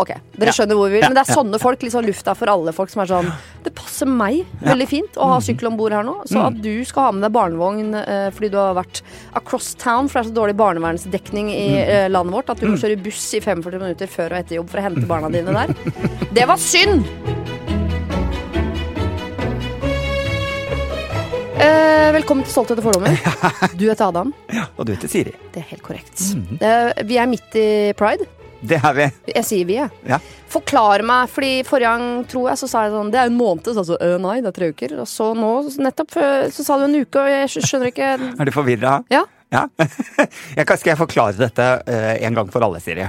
Ok, Dere Ja. skjønner hvor vi vil. Men det er ja. sånne folk, liksom lufta for alle folk, som er sånn Det passer meg veldig fint å Mm. ha sykkel om bord her nå. Så at du skal ha med deg barnevogn eh, fordi du har vært across town, for det er så dårlig barnevernsdekning i Mm. eh, landet vårt at du må kjøre buss i 45 minutter før og etter jobb for å hente barna dine der. Det var synd! Eh, velkommen til Stolthet og fordommer. Du heter Adam. Og du heter Siri. Det er helt korrekt. Eh, vi er midt i pride. Det er vi. Jeg sier vi, jeg. Ja. Forklar meg, fordi forrige gang tror jeg så sa jeg sånn Det er en måned, så altså, øh, nei, det er tre uker. Og så nå, nettopp, så sa du en uke, og jeg skjønner ikke Er du forvirra? Ja. Ja. Jeg kan, skal jeg forklare dette uh, en gang for alle, Siri?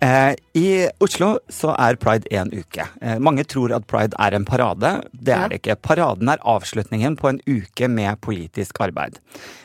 Eh, I Oslo så er pride én uke. Eh, mange tror at pride er en parade. Det er det ikke. Paraden er avslutningen på en uke med politisk arbeid.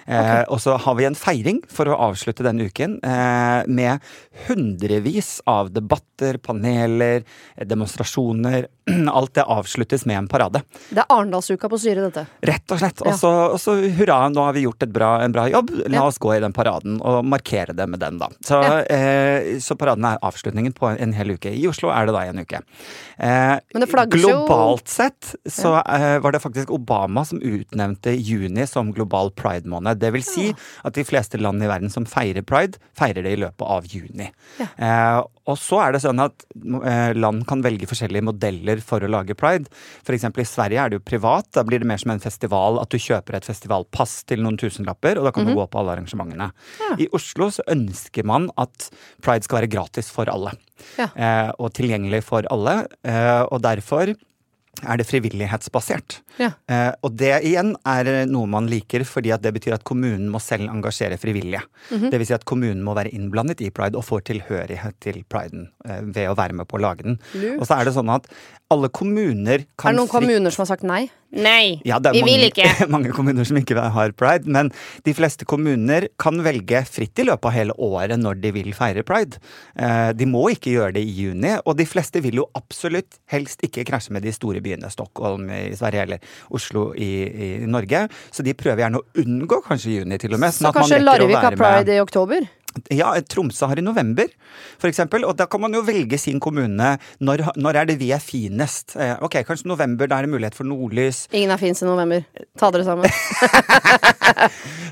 Eh, Og så har vi en feiring for å avslutte denne uken eh, med hundrevis av debatter, paneler, demonstrasjoner. Alt det avsluttes med en parade. Det er Arendalsuka på styret, dette. Rett og slett. Og så, hurra, nå har vi gjort et bra, en bra jobb. La Ja. oss gå i den paraden og markere det med den, da. Så, Ja. eh, så paraden er avslutningen på en hel uke. I Oslo er det da en uke. Eh, globalt sett så eh, var det faktisk Obama som utnevnte juni som global pride-måned. Det vil si at de fleste land i verden som feirer pride, feirer det i løpet av juni. Ja. Eh, og så er det sånn at land kan velge forskjellige modeller for å lage pride. Eksempel i Sverige er det jo privat. Da blir det mer som en festival at du kjøper et festivalpass til noen tusenlapper, og da kan du gå på alle arrangementene. Mhm. Ja. I Oslo så ønsker man at pride skal være gratis for alle. Ja. Eh, og tilgjengelig for alle. Eh, og derfor er det frivillighetsbasert. Ja. Eh, og det igjen er noe man liker, fordi at det betyr at kommunen må selv engasjere frivillige. Mm Det vil si at kommunen må være innblandet i pride og får tilhørighet til priden eh, ved å være med på å lage den. Lurt. Og så er det sånn at alle kommuner kan Er det noen fritt- kommuner som har sagt nei? Nei, ja, vi mange, vil ikke. mange kommuner som ikke har pride, men de fleste kommuner kan velge fritt i løpet av hele året når de vil feire pride. Eh, De må ikke gjøre det i juni, og de fleste vil jo absolutt helst ikke krasje med de store byene, Stockholm i Sverige eller Oslo i, i Norge. Så de prøver gjerne å unngå kanskje juni, til og med. sånn Så at kanskje Larvik har pride med- pride i oktober? Ja, Tromsø har i november, for eksempel. Og da kan man jo velge sin kommune. Når, når er det vi er finest? Eh, Ok, kanskje november, da er det mulighet for nordlys. Ingen er finest i november. Ta dere sammen.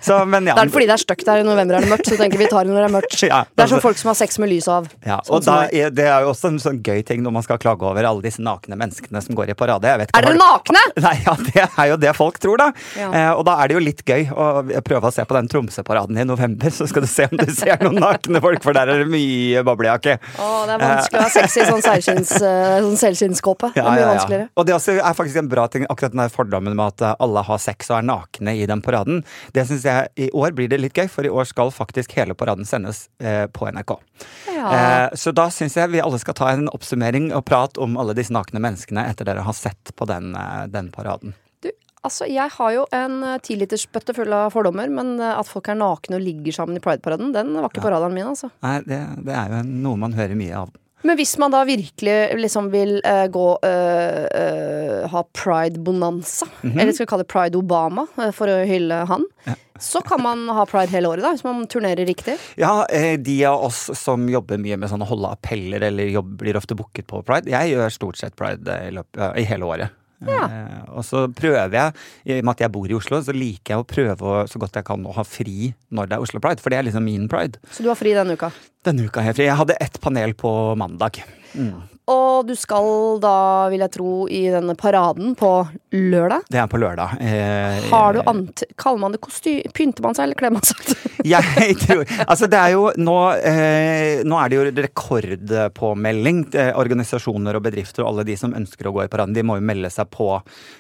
Så, men ja. Det er fordi det er stygt der i november er det mørkt, så tenker vi tar det når det er mørkt. Ja, Det er altså- som folk som har sex med lyset av. Ja, Sånn og da er, Det er jo også en sånn gøy ting når man skal klage over alle disse nakne menneskene som går i parade. Jeg vet Er dere nakne? Nei, ja, Det er jo det folk tror, da. Ja. Eh, og da er det jo litt gøy å prøve å se på den Tromsø-paraden i november, så skal du se om du ser noen nakne folk, for der er det mye boblejake. Å, det er vanskelig å ha sex i sånn eh, sånn seilskinnskåpe. Det er mye vanskeligere. Og det er faktisk en bra ting, akkurat den der fordommen med at eh, alle har sex og er nakne i den paraden. Det synes jeg i år blir det litt gøy, for i år skal faktisk hele paraden sendes eh, på NRK. Ja. Eh, så da syns jeg vi alle skal ta en oppsummering og prate om alle disse nakne menneskene etter dere har sett på den, eh, den paraden. Altså, jeg har jo en eh, tilitersbøtte full av fordommer, men eh, at folk er nakne og ligger sammen i Pride-paraden, den var ikke på radaren min, altså. Nei, det, det er jo noe man hører mye av. Men hvis man da virkelig liksom vil uh, gå uh, uh, ha pride-bonanza, eller skal vi kalle det pride-Obama, for å hylle han, så kan man ha pride hele året, da, hvis man turnerer riktig. Ja, de av oss som jobber mye med sånne holde appeller eller jobb, blir ofte booket på pride. Jeg gjør stort sett pride i, løpet, ja, i hele året. Ja. Eh, og så prøver jeg, i og med at jeg bor i Oslo, så liker jeg å prøve å, så godt jeg kan å ha fri når det er Oslo Pride, for det er liksom min pride. Så du har fri denne uka. Denne uka har jeg fri. Jeg hadde ett panel på mandag. Og du skal da, vil jeg tro, i denne paraden på lørdag. Det er på lørdag. Eh, Har du ant... Kaller man det kostyme? Pynter man seg, eller kler man seg? Jeg tror Altså, det er jo nå eh, Nå er det jo rekordpåmelding. Eh, organisasjoner og bedrifter og alle de som ønsker å gå i paraden, de må jo melde seg på.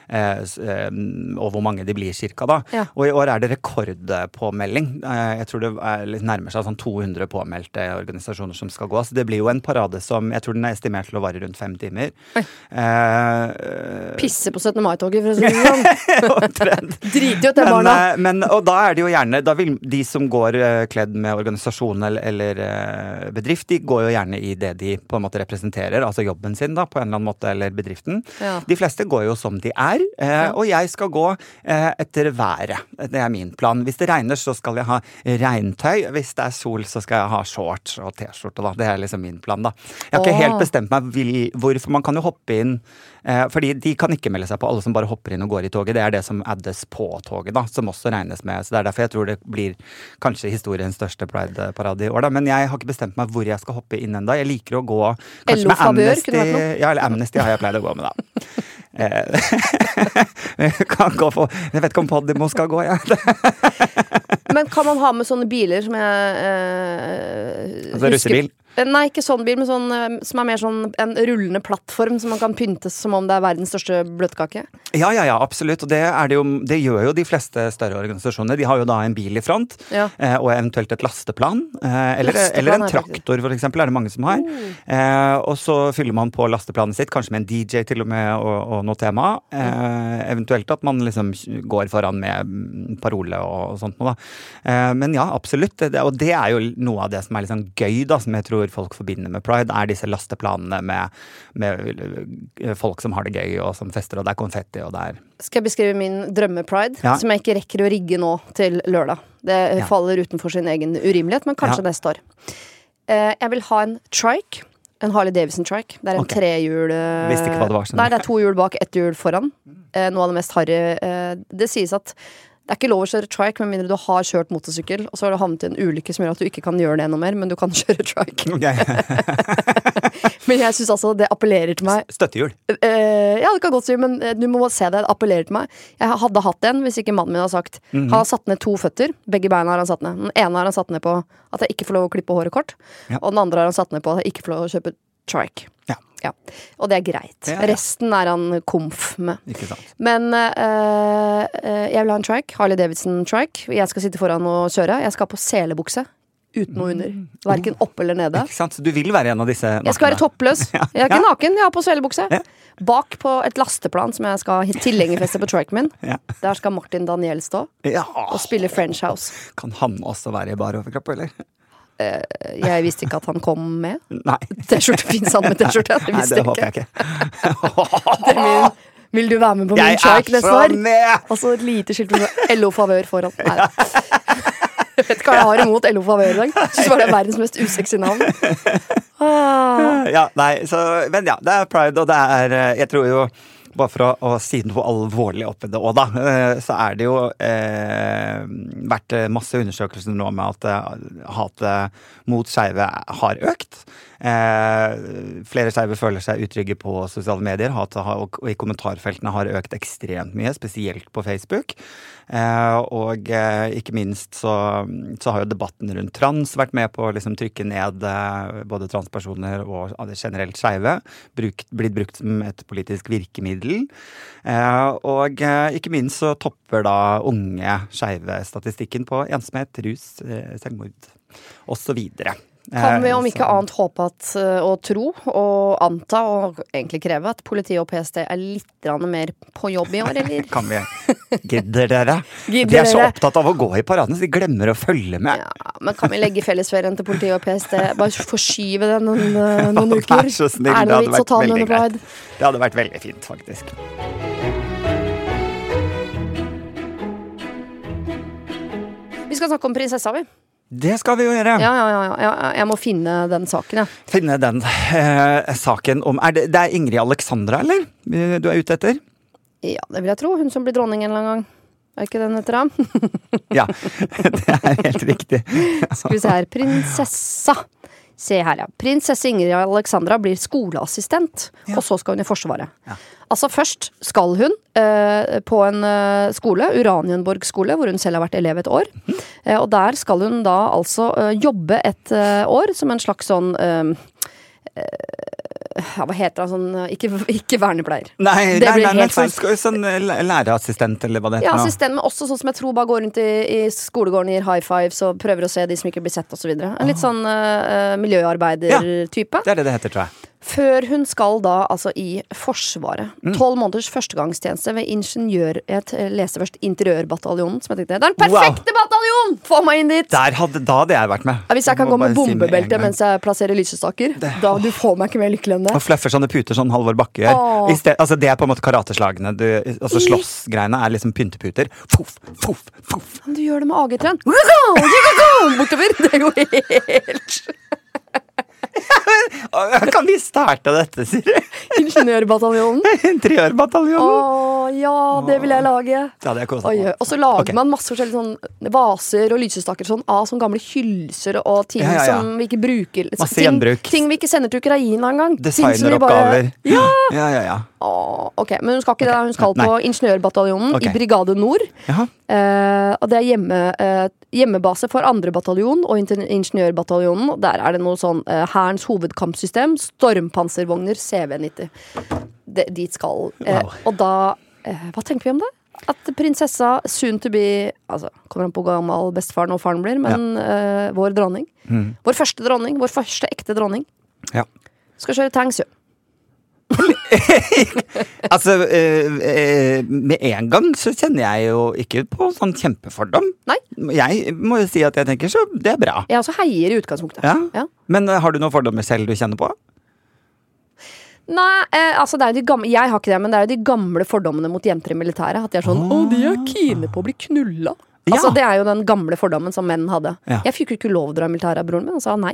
Eh, eh, og hvor mange de blir, cirka, da. Ja. Og i år er det rekordpåmelding. Eh, jeg tror det er, nærmer seg sånn 200 påmeldte organisasjoner som skal gå. Så det blir jo en parade som jeg tror den er estimert til å vare rundt fem timer. Eh, Pisse på 17. mai-toget, for å si det sånn. Driter jo til barna. eh, men, og da er det jo gjerne Da vil de som går eh, kledd med organisasjon eller, eller bedrift, de går jo gjerne i det de på en måte representerer, altså jobben sin, da, på en eller annen måte, eller bedriften. Ja. De fleste går jo som de er, eh, og jeg skal gå uh, etter været. Det er min plan. Hvis det regner, så skal jeg ha regntøy. Hvis det er sol, så skal jeg ha shorts og T-skjorte. Det er liksom min plan, da. Jeg har ikke Åh. Helt bestemt meg hvorfor. Man kan jo hoppe inn eh, Fordi de kan ikke melde seg på, alle som bare hopper inn og går i toget. Det er det som addes på toget, da, som også regnes med. Så det er derfor jeg tror det blir kanskje historiens største pride-parade i år, da. Men jeg har ikke bestemt meg hvor jeg skal hoppe inn ennå. Jeg liker å gå kanskje med Amnesty. Ja, eller Amnesty har jeg pleid å gå med, da. Eh, kan gå for, jeg vet ikke om Podimo skal gå, jeg. Men kan man ha med sånne biler som jeg eh, Altså russebil? Eh, Nei, ikke sånn bil, men sånn eh, som er mer sånn en rullende plattform som man kan pyntes som om det er verdens største bløtkake. Ja, ja, ja, absolutt. Og det, er det, jo, det gjør jo de fleste større organisasjoner. De har jo da en bil i front, Ja. eh, og eventuelt et lasteplan. Eller, Lasteplan eller en traktor, for eksempel, er det mange som har. Eh, og så fyller man på lasteplanet sitt, kanskje med en DJ til og med, og, og noe tema. Eh, eventuelt at man liksom går foran med mm, parole og, og sånt noe, da. Eh, men ja, absolutt. Det, og det er jo noe av det som er litt sånn gøy, da, som jeg tror folk forbinder med pride, er disse lasteplanene med, med eh, folk som har det gøy, og som fester, og det er konfetti, og det er Skal jeg beskrive min drømmepride, Ja. som jeg ikke rekker å rigge nå til lørdag. Det Ja. faller utenfor sin egen urimelighet, men kanskje Ja. neste år. Eh, jeg vil ha en trike. En Harley Davidson trike. Det er en okay. trehjul eh, Visste ikke hva det var, Sånn. Nei, det er to hjul bak, ett hjul foran. Noe av det mest harry. Det sies at det er ikke lov å kjøre trike med mindre du har kjørt motorsykkel, og så har du havnet i en ulykke som gjør at du ikke kan gjøre det noe mer, men du kan kjøre trike. Men jeg syns altså det appellerer til meg. Støttehjul. Eh, ja, det kan godt si, men eh, du må se det. Det appellerer til meg. Jeg hadde hatt en hvis ikke mannen min hadde sagt Mhm. Han har satt ned to føtter. Begge beina har han satt ned. Den ene har han satt ned på at jeg ikke får lov å klippe håret kort. Ja. Og den andre har han satt ned på at jeg ikke får lov å kjøpe trike. Ja. Ja. Og det er greit. Ja, ja. Resten er han komf med. Ikke sant. Men eh, jeg vil ha en trike. Harley Davidson trike. Jeg skal sitte foran og kjøre. Jeg skal ha på selebukse. Uten noe under. Verken oppe eller nede. Ikke sant? Så du vil være en av disse Jeg skal være toppløs. Jeg er ikke naken, jeg har på selebukse. Bak på et lasteplan som jeg skal tilhengerfeste på triken min. Der skal Martin Daniel stå og spille French House. Kan han også være i bar overkropp, eller? Jeg visste ikke at han kom med. Nei. T-skjorte fins han med T-skjorte? Det Nei, det håper jeg ikke. Min, vil du være med på min er neste år? Og så et lite skilt med LO Favør foran. Nei. Jeg vet ikke hva jeg har imot LO Favør i dag. Syns bare det er verdens mest usexy navn. Ah. Ja, nei, så, men ja, det er pride, og det er eh, Jeg tror jo bare for å, å si noe alvorlig oppi det òg, da, eh, så er det jo eh, vært masse undersøkelser nå med at eh, hatet mot skeive har økt. Eh, flere skeive føler seg utrygge på sosiale medier. hat og, i kommentarfeltene har økt ekstremt mye, spesielt på Facebook. Eh, og eh, ikke minst så, så har jo debatten rundt trans vært med på å liksom, trykke ned eh, både transpersoner og generelt skeive. Blitt brukt som et politisk virkemiddel. Eh, og eh, ikke minst så topper da unge skeive statistikken på ensomhet, rus, selvmord osv. Kan vi om ikke annet håpe at, eh, og tro og anta og egentlig kreve at politiet og PST er litt mer på jobb i år, eller? Kan vi Gidder dere? Gidder de er så opptatt av å gå i paradene, så de glemmer å følge med. Ja, men kan vi legge fellesferien til politiet og PST? Bare forskyve den noen, eh, noen uker? Vær så snill, er det det vits å ta den veldig under pride? Det hadde vært veldig fint, faktisk. Vi skal snakke om prinsessa, vi. Det skal vi jo gjøre. Ja, ja, ja, ja. Jeg må finne den saken, ja. Finne den eh, saken om er det, det er Ingrid Alexandra, eller? Du er ute etter? Ja, det vil jeg tro. Hun som blir dronning en eller annen gang. Er ikke den heter da? Ja, det er helt riktig. Skal vi se her. Prinsessa. Se her, ja. Prinsesse Ingrid Alexandra blir skoleassistent, og så skal hun i Forsvaret. Ja. Altså Først skal hun eh, på en eh, skole, Uranienborg skole, hvor hun selv har vært elev et år. Mm. Eh, og der skal hun da altså eh, jobbe et eh, år som en slags sånn eh, ja, Hva heter det? Sånn, ikke, ikke vernepleier. Nei, Det nei, nei, helt feil. sånn, sånn lærerassistent, eller hva det heter. nå. assistent, men også sånn som jeg tror bare går rundt i, i skolegården gir high fives og prøver å se de som ikke blir sett, osv. En litt sånn uh, miljøarbeider-type. Det er det det heter, tror jeg. Før hun skal da altså i Forsvaret. Mm. Tolv måneders førstegangstjeneste ved ingeniør... Jeg leser først Interiørbataljonen, som jeg tenkte Det er den perfekte bataljon! Få meg inn dit! Der hadde, da hadde jeg vært med. Ja, hvis jeg kan gå med bombebelte gang. mens jeg plasserer lysestaker, da du får meg ikke mer lykkelig enn det. Og fluffer sånne puter sånn Halvor Bakke gjør. Altså det er på en måte karateslagene. Du, altså Slåssgreiene er liksom pynteputer. Foff, foff. Men du gjør det med AG-trend. Bortover! Det jo helt Kan vi starte dette, Siri? Ingeniørbataljonen. Interiørbataljonen. Ja, det vil jeg lage. Det meg oi. med. Og så lager okay. man masse forskjellige sånn vaser og lysestaker sånn, av sånne gamle hylser og ting Ja, ja, ja. som vi ikke bruker. Masse ting, gjenbruk. ting vi ikke sender til Ukraina engang. Designeroppgaver. bare- Ja! ja, ja. ja. Åh, ok, Men hun skal ikke det. Hun skal Nei. på Ingeniørbataljonen okay. i Brigade Nord. Eh, og det er hjemme, eh, hjemmebase for andre bataljon og ingeniørbataljonen. Der er det noe sånn eh, Hærens hovedkampsystem, stormpanservogner CV90. De, dit skal. Eh, Wow. og da eh, Hva tenker vi om det? At prinsessa soon to be altså, Kommer an på hvor gammel bestefaren og faren blir, men eh, vår dronning. Mm. Vår første dronning. Vår første ekte dronning. Ja. Skal kjøre tanks, jo. Altså, eh, eh, med en gang så kjenner jeg jo ikke på sånn kjempefordom. Nei. Jeg må jo si at jeg tenker så det er bra. Jeg også heier i utgangspunktet. Ja. Ja. Men eh, har du noen fordommer selv du kjenner på? Nei, eh, altså er gamle, jeg har ikke det, men det er jo de gamle fordommene mot jenter i militæret. At de er sånn 'Å, de er kine på å bli knulla'. Ja. Altså Det er jo den gamle fordommen som menn hadde. Ja. Jeg fikk jo ikke lov å dra i militæret av broren min, og sa nei.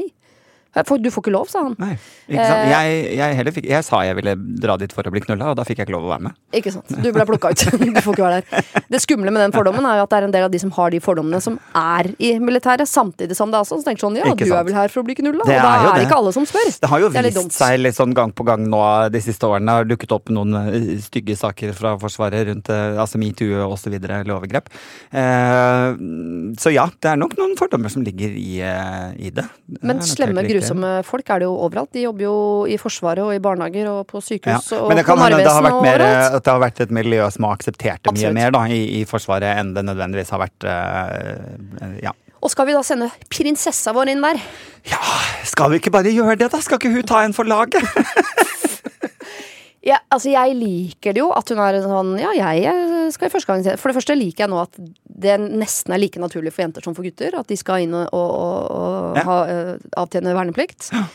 Jeg får- Du får ikke lov, sa han. Nei. Ikke sant? Eh. Jeg, jeg, fikk, jeg sa jeg ville dra dit for å bli knulla, og da fikk jeg ikke lov å være med. Ikke sant? Du ble plukka ut. Du får ikke være der. Det skumle med den fordommen er jo at det er en del av de som har de fordommene, som er i militæret, samtidig som det er sånn. Så tenker sånn, ja, Ikke du sant. er vel her for å bli knulla? Og da er det det. ikke alle som spør. Det har jo Det vist seg litt sånn gang på gang nå de siste årene. Har dukket opp noen eh, stygge saker fra Forsvaret rundt eh, altså metoo videre, eller overgrep. Eh, så ja, det er nok noen fordommer som ligger i, eh, i det. Det Men slemme, helt riktig. folk er det jo overalt. De jobber jo i Forsvaret og i barnehager og på Ja. sykehus og Men det kan hende det har vært mer, eh, at det har vært et miljø som har akseptert det mye mer da, i, i Forsvaret enn det nødvendigvis har vært uh, ja. Og skal vi da sende prinsessa vår inn der? ja, skal vi ikke bare gjøre det, da? Skal ikke hun ta en for laget? Ja, altså Jeg liker det jo at hun er en sånn Ja, jeg skal i første gang For det første liker jeg nå at det nesten er like naturlig for jenter som for gutter. At de skal inn og, og, og, Ja. ha, eh, avtjene verneplikt. Ja.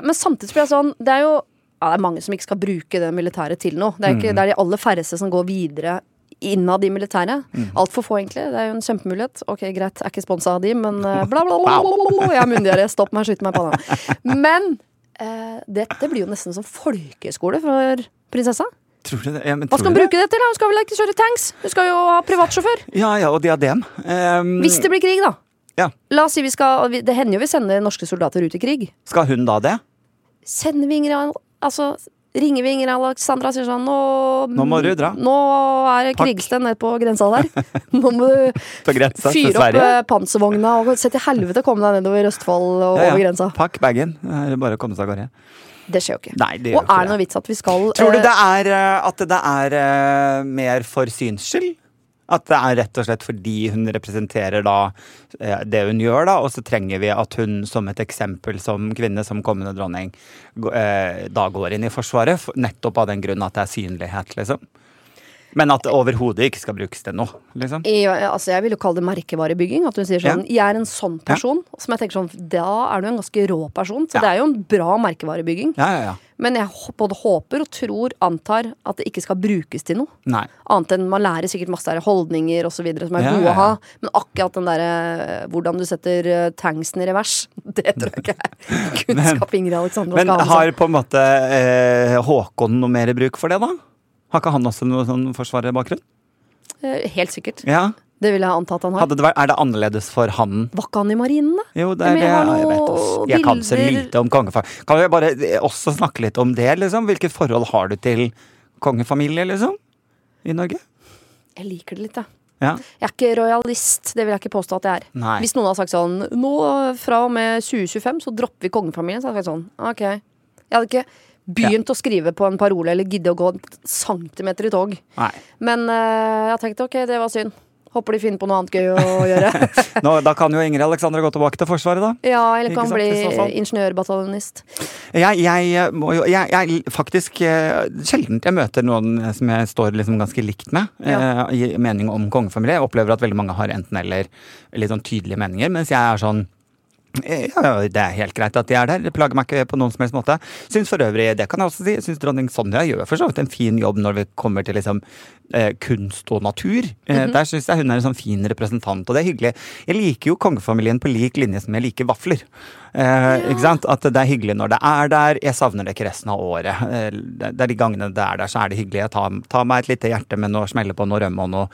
men samtidig blir jeg sånn Det er jo ja, det er mange som ikke skal bruke det militære til noe. Det er, ikke, det er de aller færreste som går videre innad i militæret. Altfor få, egentlig. Det er jo en kjempemulighet. Ok, greit, jeg er ikke sponsa av de, men eh, bla, bla, bla, bla, bla, bla. Jeg er myndigere. Stopp meg, skyt meg i panna. Men eh, dette blir jo nesten som folkehøyskole for prinsessa. Tror du det? Ja, men Hva skal hun bruke det til? Hun skal vel ikke kjøre tanks? Hun skal jo ha privatsjåfør. Ja, ja, og diadem. Um, Hvis det blir krig, da. ja. La oss si vi skal Det hender jo vi sender norske soldater ut i krig. Skal hun da det? Sender vi Ingrid Altså ringer vi Ingrid Alexandra sier sånn nå, Nå må du dra. Nå er det Pakk. krigssted nede på grensa der. Nå må du fyre opp eh, panservogna og se til helvete komme deg nedover Østfold og Ja, ja. over grensa. Pakk bagen. Det er bare å komme seg av gårde. Det skjer jo ikke. Nei, det og er det det. noe vits at vi skal Tror du eh, det er eh, at det er eh, mer for syns skyld? At det er rett og slett fordi hun representerer da eh, det hun gjør, da, og så trenger vi at hun som et eksempel som kvinne, som kommende dronning, eh, da går inn i Forsvaret, nettopp av den grunn at det er synlighet, liksom. Men at det overhodet ikke skal brukes til noe, liksom. Ja, altså jeg vil jo kalle det merkevarebygging. At hun sier sånn 'jeg er en sånn person'. Som jeg tenker sånn, Da er du en ganske rå person. Så Ja. det er jo en bra merkevarebygging. Ja, ja, ja. Men jeg både håper og tror, antar, at det ikke skal brukes til noe. Nei. Annet enn man lærer sikkert masse der, holdninger osv. som er Ja, gode å ha. Men akkurat den derre hvordan du setter tangsen i revers, det tror jeg ikke er kunnskap Ingrid Alexandra skal ha. Men har på en måte eh, Håkon noe mer bruk for det, da? Har ikke han også noen sånn forsvarerbakgrunn? Eh, Helt sikkert. Ja. Det vil jeg antatt han har. Det vært, er det annerledes for han? Var ikke han i marinen, da? Jo, det er det. jeg Jeg, vet, ass. jeg kan så lite om kongefar. Kan vi bare eh, også snakke litt om det, liksom? Hvilket forhold har du til kongefamilie, liksom? I Norge? Jeg liker det litt, jeg. Ja. Jeg er ikke royalist, det vil jeg ikke påstå at jeg er. Nei. Hvis noen har sagt sånn Nå fra og med 2025 så dropper vi kongefamilien, så hadde jeg sagt sånn Ok. Jeg hadde ikke begynt å skrive på en parole eller gidde å gå en centimeter i tog. Nei. Men uh, jeg tenkte ok, det var synd. Håper de finner på noe annet gøy å gjøre. Nå, da kan jo Ingrid Alexandra gå tilbake til Forsvaret, da. ja, eller kan bli ingeniørbataljonist. Jeg, jeg, eh, jeg, jeg faktisk eh, Sjelden jeg møter noen som jeg står liksom ganske likt med eh, i mening om kongefamilie. Jeg opplever at veldig mange har enten-eller litt sånn tydelige meninger, mens jeg er sånn Ja, ja, det er helt greit at de er der. Det plager meg ikke på noen som helst måte. Syns for øvrig, det kan jeg også si, syns dronning Sonja gjør for så vidt en fin jobb når vi kommer til liksom eh, kunst og natur. Eh, Mhm. Der syns jeg hun er en sånn fin representant, og det er hyggelig. Jeg liker jo kongefamilien på lik linje som jeg liker vafler. Eh, Ikke sant? At det er hyggelig når det er der. Jeg savner det ikke resten av året. Eh, det er de gangene det er der, så er det hyggelig. Jeg tar, tar meg et lite hjerte med noe, smelle på noe rømme og noe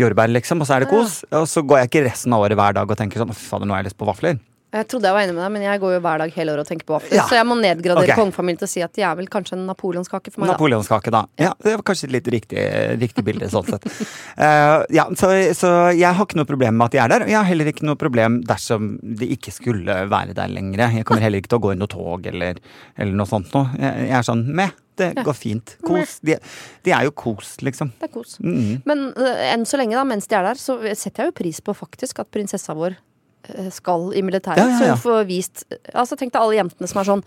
jordbær, liksom, og så er det kos. Og så går jeg ikke resten av året hver dag og tenker sånn, fader, nå har jeg lyst på vafler. Jeg trodde jeg var enig med deg, men jeg går jo hver dag hele året og tenker på vafler. Ja. Så jeg må nedgradere okay. kongefamilien til å si at de er vel kanskje en napoleonskake for meg. Napoleonskake, da. Ja, det var kanskje et litt riktig, riktig bilde, sånn sett. Uh, ja, så, så jeg har ikke noe problem med at de er der. og Jeg har heller ikke noe problem dersom de ikke skulle være der lenger. Jeg kommer heller ikke til å gå i noe tog eller, eller noe sånt noe. Jeg, jeg er sånn meh, det går fint. Kos. De, de er jo kos, liksom. Det er kos. Mm. Men uh, enn så lenge, da, mens de er der, så setter jeg jo pris på faktisk at prinsessa vår skal i militæret. Ja, ja, ja. Så hun får vist Altså Tenk deg alle jentene som er sånn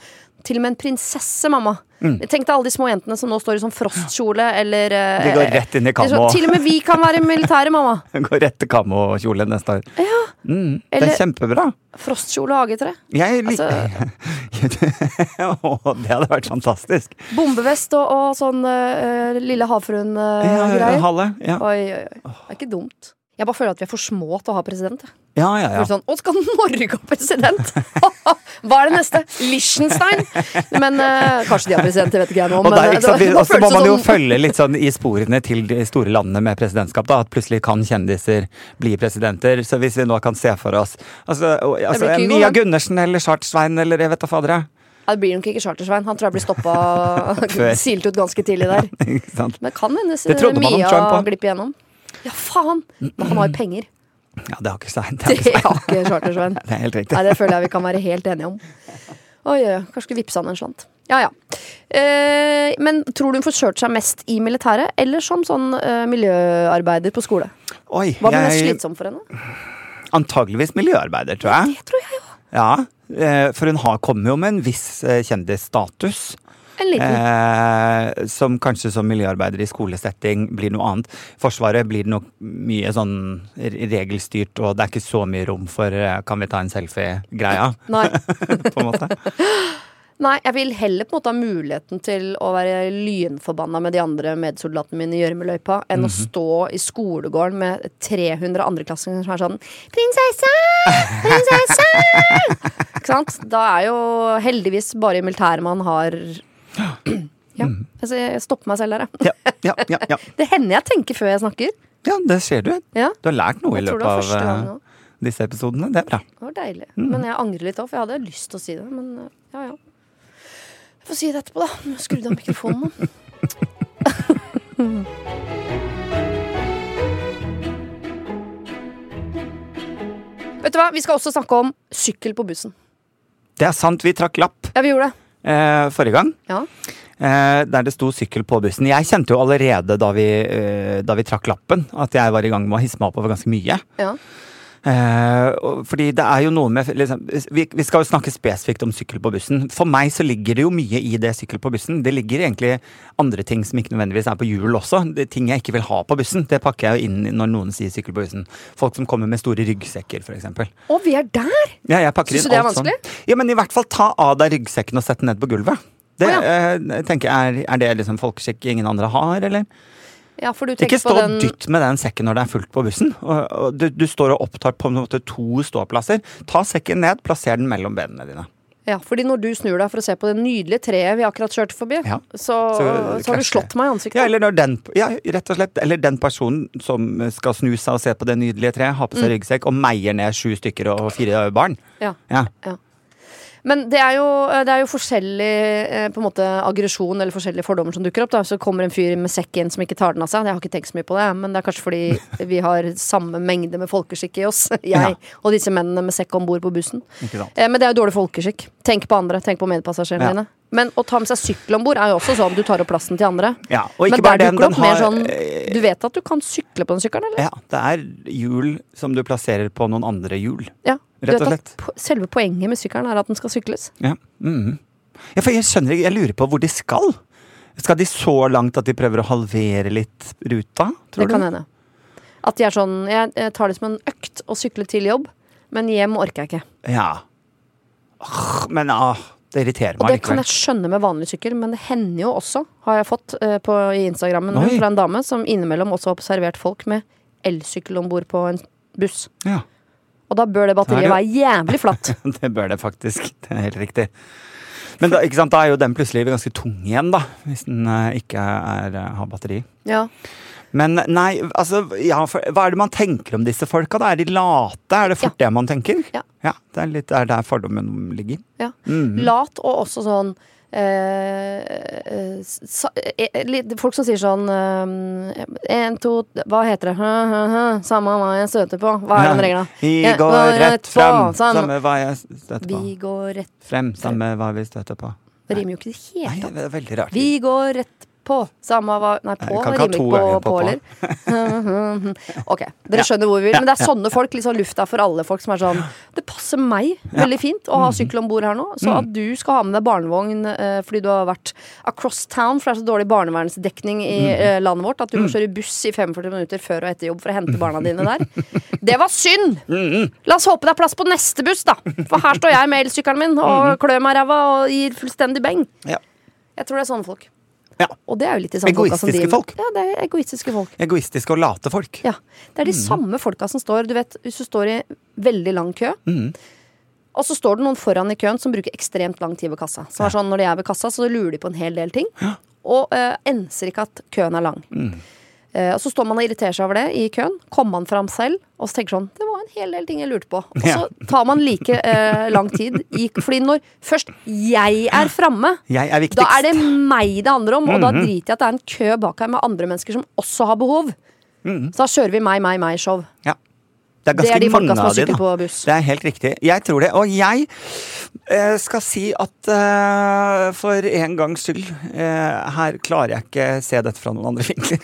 Til og med en prinsesse, mamma. Mm. Tenk deg alle de små jentene som nå står i sånn frostkjole eller øh, De går rett inn i sånn, kammo. Til og med vi kan være militære, mamma. Går rett til kammokjole neste år. Ja. Mm, det er kjempebra. Frostkjole og hagetre. Jeg liker altså, det hadde vært fantastisk. Bombevest og, og sånn uh, Lille havfruen-greier. Halle. Ja. oi, oi, oi. Det er ikke dumt. Jeg bare føler at vi er for små til å ha president. ja, ja, ja. Sånn, Å, skal Norge ha president? Hva er det neste? Liechtenstein? Men eh, kanskje de har president, det vet ikke jeg nå. Og der, eh, ikke sant, det- også så må man jo sånn- følge litt sånn i sporene til de store landene med presidentskap. da, At plutselig kan kjendiser bli presidenter. Så hvis vi nå kan se for oss altså, altså, Kygo, Mia da. Gundersen eller Chartersvein eller jeg vet da fader jeg. Ja, Det blir nok ikke Chartersvein. Han tror jeg blir stoppa silt ut ganske tidlig der. Men kan man Mia Trump glipper igjennom. Ja, faen! Men han har jo penger. Ja, det har ikke Svein. Det har ikke Svein. ikke Chartersvein. Det er helt riktig. Nei, Det føler jeg vi kan være helt enige om. Oi, oi. Kanskje skulle vippse han en slant. Ja, ja. Eh, men tror du hun kjørt seg mest i militæret, eller som sånn eh, miljøarbeider på skole? Oi, Hva blir mest slitsom for henne? antageligvis miljøarbeider, tror jeg. Det tror jeg jo. Ja, eh, For hun har, kommer jo med en viss eh, kjendisstatus. Eh, som kanskje som miljøarbeider i skolesetting blir noe annet. Forsvaret blir nok mye sånn regelstyrt, og det er ikke så mye rom for eh, kan vi ta en selfie-greia, Nei. på en måte. Nei, jeg vil heller på en måte ha muligheten til å være lynforbanna med de andre medsoldatene mine i gjørmeløypa, enn Mhm. å stå i skolegården med 300 andreklassinger som er sånn 'Prinsesse! Prinsesse!' Ikke sant? Da er jo heldigvis bare i militæret man har Ja. Altså, jeg stopper meg selv der, jeg. Ja, ja, ja. Det hender jeg tenker før jeg snakker. ja, det ser du. Ja, Du har lært noe jeg i løpet av eh, disse episodene. Det er bra. Det var deilig. Mm. Men jeg angrer litt òg, for jeg hadde lyst til å si det. Men uh, ja, ja. Jeg får si det etterpå, da. Skrudd av mikrofonen. Vet du hva, Vi skal også snakke om sykkel på bussen. Det er sant, vi trakk lapp Ja, vi gjorde det. Eh, forrige gang. Ja. Eh, der det sto sykkel på bussen. Jeg kjente jo allerede da vi, eh, da vi trakk lappen, at jeg var i gang med å hisse meg oppover ganske mye. ja. Eh, fordi det er jo noe med liksom, vi, vi skal jo snakke spesifikt om sykkel på bussen. For meg så ligger det jo mye i det sykkel på bussen. Det ligger egentlig andre ting som ikke nødvendigvis er på hjul også. Det ting jeg ikke vil ha på bussen. Det pakker jeg jo inn når noen sier sykkel på bussen. Folk som kommer med store ryggsekker, f.eks. Å, vi er der! Ja, jeg pakker Syns du det er vanskelig? sånn. Ja, men i hvert fall ta av deg ryggsekken og sett den ned på gulvet. Det Å, eh, tenker jeg, er, er det liksom folkeskikk ingen andre har, eller? Ja, Ikke stå på den og dytt med den sekken når det er fullt på bussen. Og, og du, du står og opptar på en måte to ståplasser. Ta sekken ned, plasser den mellom benene dine. Ja, fordi når du snur deg for å se på det nydelige treet vi akkurat kjørte forbi, Ja. så, Så så, har du slått meg i ansiktet. Ja, eller når den, ja, rett og slett. Eller den personen som skal snu seg og se på det nydelige treet, har på seg ryggsekk og meier ned sju stykker og fire barn. Ja. Ja. Men det er jo, det er jo forskjellig eh, på en måte aggresjon eller forskjellige fordommer som dukker opp. da Så kommer en fyr med sekk inn som ikke tar den av seg. Jeg har ikke tenkt så mye på det, men det er kanskje fordi vi har samme mengde med folkeskikk i oss. Jeg Ja. og disse mennene med sekk om bord på bussen. Eh, Men det er jo dårlig folkeskikk. Tenk på andre. Tenk på medpassasjerene Ja. dine. Men å ta med seg sykkel om bord er jo også sånn du tar opp plassen til andre. Ja, og ikke Men bare den, opp mer har sånn Du vet at du kan sykle på den sykkelen, eller? Ja, det er hjul som du plasserer på noen andre hjul. Ja. Du Rett og slett. po- selve poenget med sykkelen er at den skal sykles. Ja. mhm. ja, for jeg skjønner ikke, jeg lurer på hvor de skal. Skal de så langt at de prøver å halvere litt ruta, tror Det kan hende. At de er sånn Jeg, tar det som en økt å sykle til jobb, men hjem orker jeg ikke. Ja. Men åh, det irriterer Og meg det kan jeg skjønne med vanlig sykkel, men det hender jo også, har jeg fått uh, på, i Instagrammen Oi. fra en dame, som innimellom også har observert folk med elsykkel om bord på en buss. Ja, Og da bør det batteriet er være jævlig flatt. det bør det faktisk. Det er helt riktig. Men da, da er jo den plutselig ganske tung igjen, da. Hvis den eh, ikke er, eh, har batteri. Ja. Men nei, altså ja, for, Hva er det man tenker om disse folka? da? Er de late? Er det fort det man tenker? Ja. det er litt er der fordommen ligger. ja. Mhm. Lat og også sånn eh, eh, eh, folk som sier sånn Én, to Hva heter det? Samme hva jeg støter på. Hva er den regelen? Vi går rett frem, samme hva jeg støter på. Vi går rett Frem, samme hva vi støter på. Det rimer jo ikke i det hele tatt. veldig rart. Vi går rett på. Samme hva Nei, på rimer ikke på, på, eller? ok, dere skjønner hvor vi vil. Men det er sånne folk, liksom lufta for alle folk, som er sånn Det passer meg veldig fint å ha Mhm. sykkel om bord her nå. Så at du skal ha med deg barnevogn eh, fordi du har vært across town, for det er så dårlig barnevernsdekning i Mhm. eh, landet vårt at du må kjøre buss i 45 minutter før og etter jobb for å hente barna dine der. Det var synd! La oss håpe det er plass på neste buss, da. For her står jeg med elsykkelen min og klør meg i ræva og gir fullstendig beng. Ja. Jeg tror det er sånne folk. Ja. Og det er jo litt de samme Egoistiske folk. Ja, det er egoistiske folk. Egoistiske og late folk. Ja. Det er de samme folka som står Du vet, hvis du står i veldig lang kø, mm. og så står det noen foran i køen som bruker ekstremt lang tid ved kassa. Som er sånn, Når de er ved kassa, så lurer de på en hel del ting. Og uh, enser ikke at køen er lang. Mm. Eh, og så står man og irriterer seg over det i køen. Kommer man fram selv og så tenker sånn Det var en hel del ting jeg lurte på. Og så tar man like eh, lang tid. I, fordi når først jeg er framme, da er det meg det handler om, og da Mhm. driter jeg at det er en kø bak her med andre mennesker som også har behov. Mhm. Så da kjører vi meg, meg, meg-show. Ja. Det er Det er de mange av de, da. Det er helt riktig. Jeg tror det. Og jeg eh, skal si at eh, for en gangs skyld eh, Her klarer jeg ikke se dette fra noen andre vinkler.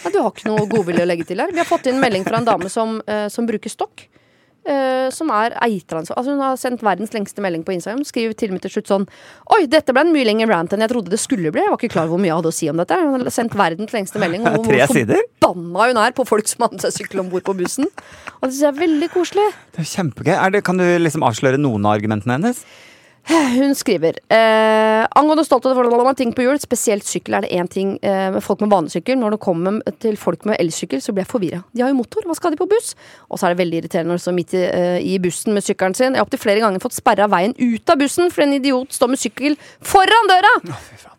Nei, du har ikke noe godvilje å legge til her. Vi har fått inn melding fra en dame som, eh, som bruker stokk. Uh, som er eitrende. Altså hun har sendt verdens lengste melding på Instagram. Skriver til og med til slutt sånn Oi, dette ble en mye lengre rant enn jeg trodde det skulle bli. Jeg var ikke klar over hvor mye jeg hadde å si om dette. Hun har sendt verdens lengste melding om hvor forbanna hun er på folk som har med seg sykkel om bord på bussen. Og det synes jeg er veldig koselig. Det er kjempegøy. Er det, kan du liksom avsløre noen av argumentene hennes? Hun skriver eh, angående stolthet over ting på hjul, spesielt sykkel, er det én ting eh, med folk med banesykkel. Når det kommer til folk med elsykkel, så blir jeg forvirra. De har jo motor, hva skal de på buss? Og så er det veldig irriterende når de står midt i, eh, i bussen med sykkelen sin. Jeg har opptil flere ganger fått sperra veien ut av bussen fordi en idiot står med sykkel foran døra!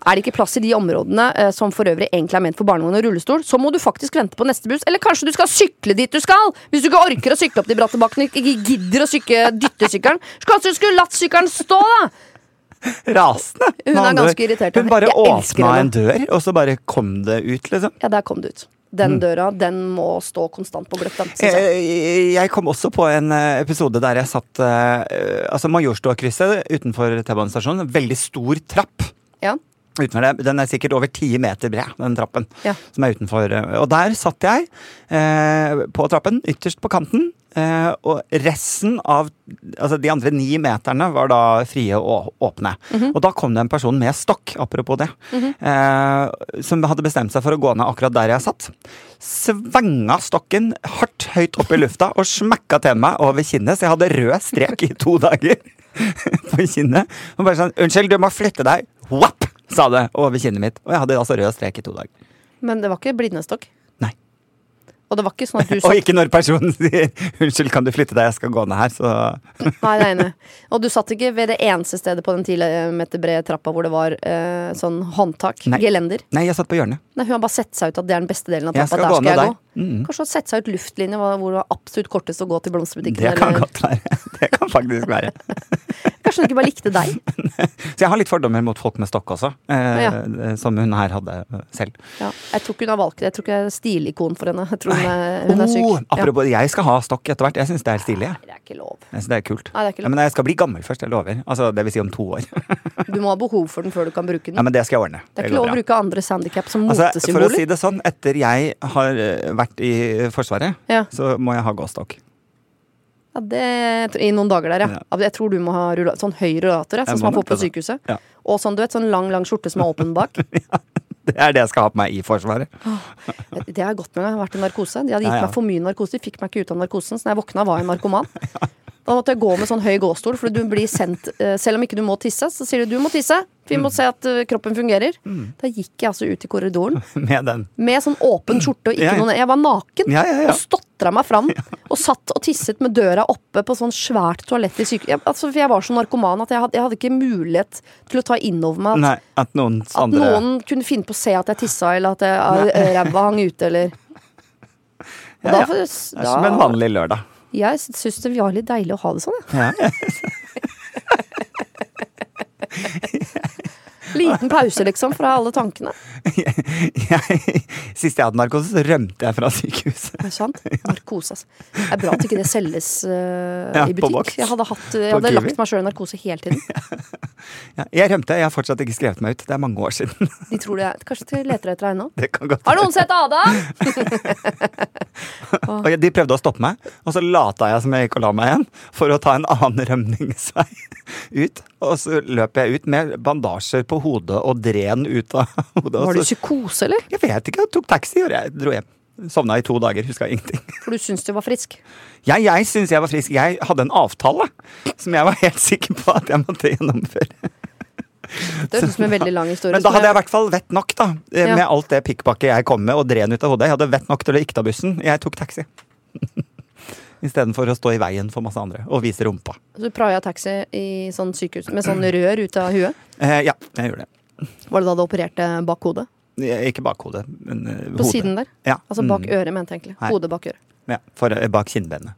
Er det ikke plass i de områdene eh, som for øvrig egentlig er ment for barnevogn og rullestol, så må du faktisk vente på neste buss. Eller kanskje du skal sykle dit du skal! Hvis du ikke orker å sykle opp de bratte bakkene, ikke gidder å dytte sykkelen. Så kanskje du skulle latt sykkelen stå, da! Rasende! Hun er ganske irritert. Hun bare åpna en dør, og så bare kom det ut, liksom. Ja, der kom det ut. Den døra, den må stå konstant på gløtt. jeg. Jeg, jeg kom også på en eh, episode der jeg satt altså Majorstua-krysset utenfor T-banestasjonen. Veldig stor trapp. Ja. Utenfor. Den er sikkert over ti meter bred, den trappen. Ja. Som er utenfor. eh, Og der satt jeg eh, på trappen, ytterst på kanten. Eh, og resten av Altså de andre ni meterne var da frie og åpne. Mhm. Og da kom det en person med stokk, apropos det, eh, som hadde bestemt seg for å gå ned akkurat der jeg satt. Svenga stokken hardt høyt opp i lufta og smekka til meg over kinnet, så jeg hadde rød strek i to dager på kinnet. Og bare sånn 'Unnskyld, du må flytte deg'. Whapp! Sa det over kinnet mitt. Og jeg hadde altså rød strek i to dager. Men det var ikke blindestokk. Nei. Og det var ikke sånn at du satt... Og ikke når personen sier 'unnskyld, kan du flytte deg, jeg skal gå ned her', så Nei, det er enig. Og du satt ikke ved det eneste stedet på den ti meter brede trappa hvor det var eh, sånn håndtak. Nei. Gelender. Nei, jeg satt på hjørnet. Nei, hun har bare sett seg ut at det er den beste delen av Jeg trappa. skal Der gå skal jeg der. gå. Mm. Kanskje hun har sett seg ut luftlinje hvor det var absolutt kortest å gå til blomsterbutikken. Det kan eller- godt være. Det kan faktisk være. Kanskje hun ikke bare likte deg. Så jeg har litt fordommer mot folk med stokk også, eh, Ja. som hun her hadde eh, selv. Ja. Jeg tror ikke hun har valgt det. Jeg tror ikke jeg er stilikon for henne. Jeg tror hun hun er syk. Oh, apropos, jeg skal ha stokk etter hvert. Jeg syns det er stilig. Nei, det er ikke lov. Jeg synes det er kult. Nei, det er ikke Ja, lov. men jeg skal bli gammel først, jeg lover. Altså, det vil si om to år. Du må ha behov for den før du kan bruke den. Ja, men det skal jeg ordne. det er ikke lov å bruke andres handikap som Altså, for å si det sånn, etter jeg har eh, vært i Forsvaret, Ja. så må jeg ha gåstokk. Ja, det, I noen dager der, ja. Ja. Jeg tror du må ha rullator, sånn høy rullator, ja, sånn som man får på sykehuset. Ja. Og sånn, du vet, sånn lang, lang skjorte som er åpen bak. Det er det jeg skal ha på meg i Forsvaret. Det har jeg gått med jeg har vært i narkose. De hadde gitt meg for mye narkose. De fikk meg ikke ut av narkosen, så når jeg våkna, var jeg narkoman. Da måtte jeg gå med sånn høy gåstol, for du blir sendt eh, Selv om ikke du må tisse, så sier du du må tisse. For vi må se at eh, kroppen fungerer. Da gikk jeg altså ut i korridoren Med den. med sånn åpen skjorte og ikke Ja, noen Jeg var naken Ja, ja, stotra meg fram. Og satt og tisset med døra oppe på sånn svært toalett i syke... Jeg, altså, for jeg var så narkoman at jeg hadde, jeg hadde ikke mulighet til å ta inn over meg at, Nei, at noen at andre noen kunne finne på å se at jeg tissa, eller at ræva hang ute, eller Ja, ja. da, Det er som en vanlig lørdag. Jeg syns det var litt deilig å ha det sånn, jeg. Ja. Liten pause, liksom, fra alle tankene. Jeg, sist jeg hadde narkose, så rømte jeg fra sykehuset. Er det sant? Narkose, altså. Det er bra at ikke det selges uh, Ja, i butikk. Jeg hadde, hatt, jeg hadde lagt meg sjøl i narkose hele tiden. Ja, jeg rømte. Jeg har fortsatt ikke skrevet meg ut. Det er mange år siden. De tror det er Kanskje de leter etter deg ennå? Har noen sett Ada? Og de prøvde å stoppe meg, og så lata jeg som jeg gikk og la meg igjen for å ta en annen rømningsvei ut. Og så løp jeg ut med bandasjer på hodet og dren ut av hodet. Var du psykose, eller? Jeg vet ikke, jeg tok taxi og jeg dro hjem. Sovna i to dager, huska ingenting. For du syns du var frisk? Ja, jeg syns jeg var frisk. Jeg hadde en avtale som jeg var helt sikker på at jeg måtte gjennomføre. Det høres ut som en veldig lang historie. Men da hadde jeg i hvert fall vett nok, da. Med Ja. Alt det pikkpakket jeg kom med og dren ut av hodet. Jeg hadde vett nok til å ikke ta bussen. Jeg tok taxi. Istedenfor å stå i veien for masse andre og vise rumpa. Så du praia taxi i sånn sykehus med sånn rør ut av huet? Eh, ja, jeg gjorde det. Var det da du opererte bak hodet? Ikke bak hodet, men eh, På hodet. siden der? Ja. Altså bak mm, øret, mente jeg egentlig. Hodet bak øret. Ja, for, eh, bak kinnbenet,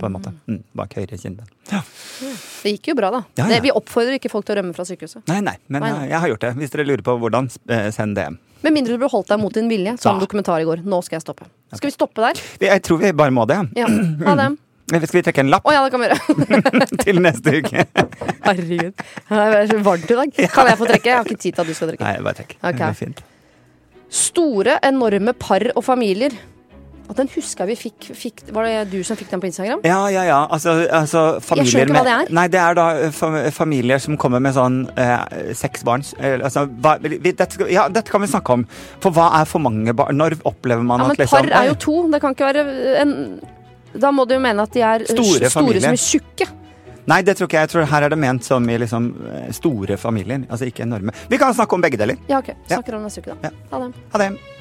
på en måte. Mm, bak høyre kinnben. Ja. Det gikk jo bra, da. Ja. Det, vi oppfordrer ikke folk til å rømme fra sykehuset. Nei, nei, men Nei, eh, nei. jeg har gjort det. Hvis dere lurer på hvordan, eh, send DM. Med mindre du ble holdt deg mot din vilje, som Ja. dokumentar i går. Nå skal jeg stoppe. Skal vi stoppe der? Jeg tror vi bare må det. Ja. Ha det. Skal vi trekke en lapp Oh, ja, det kan vi gjøre. til neste uke? Herregud. Det er så varmt i dag. Kan jeg få trekke? Jeg har ikke tid til at du skal trekke. Nei, bare trekk. Okay. Det blir fint. Store, enorme par og familier. Og den huska vi fikk, fikk Var det du som fikk den på Instagram? Ja, ja, ja. Altså, altså familier skjønner ikke hva det er. Nei, det er da eh, familier som kommer med sånn eh, seks barn. Eh, altså, hva, vi, dette, ja, dette kan vi snakke om. For hva er for mange barn? Når opplever man Ja, men at liksom par er jo to. Det kan ikke være en Da må du jo mene at de er Store store, som er tjukke. Nei, det tror ikke jeg. Jeg tror her er det ment som i liksom eh, store familier. Altså ikke enorme. Vi kan snakke om begge deler. Ja, ok. Snakker om neste uke, da. Ja. Ha det. Ha det.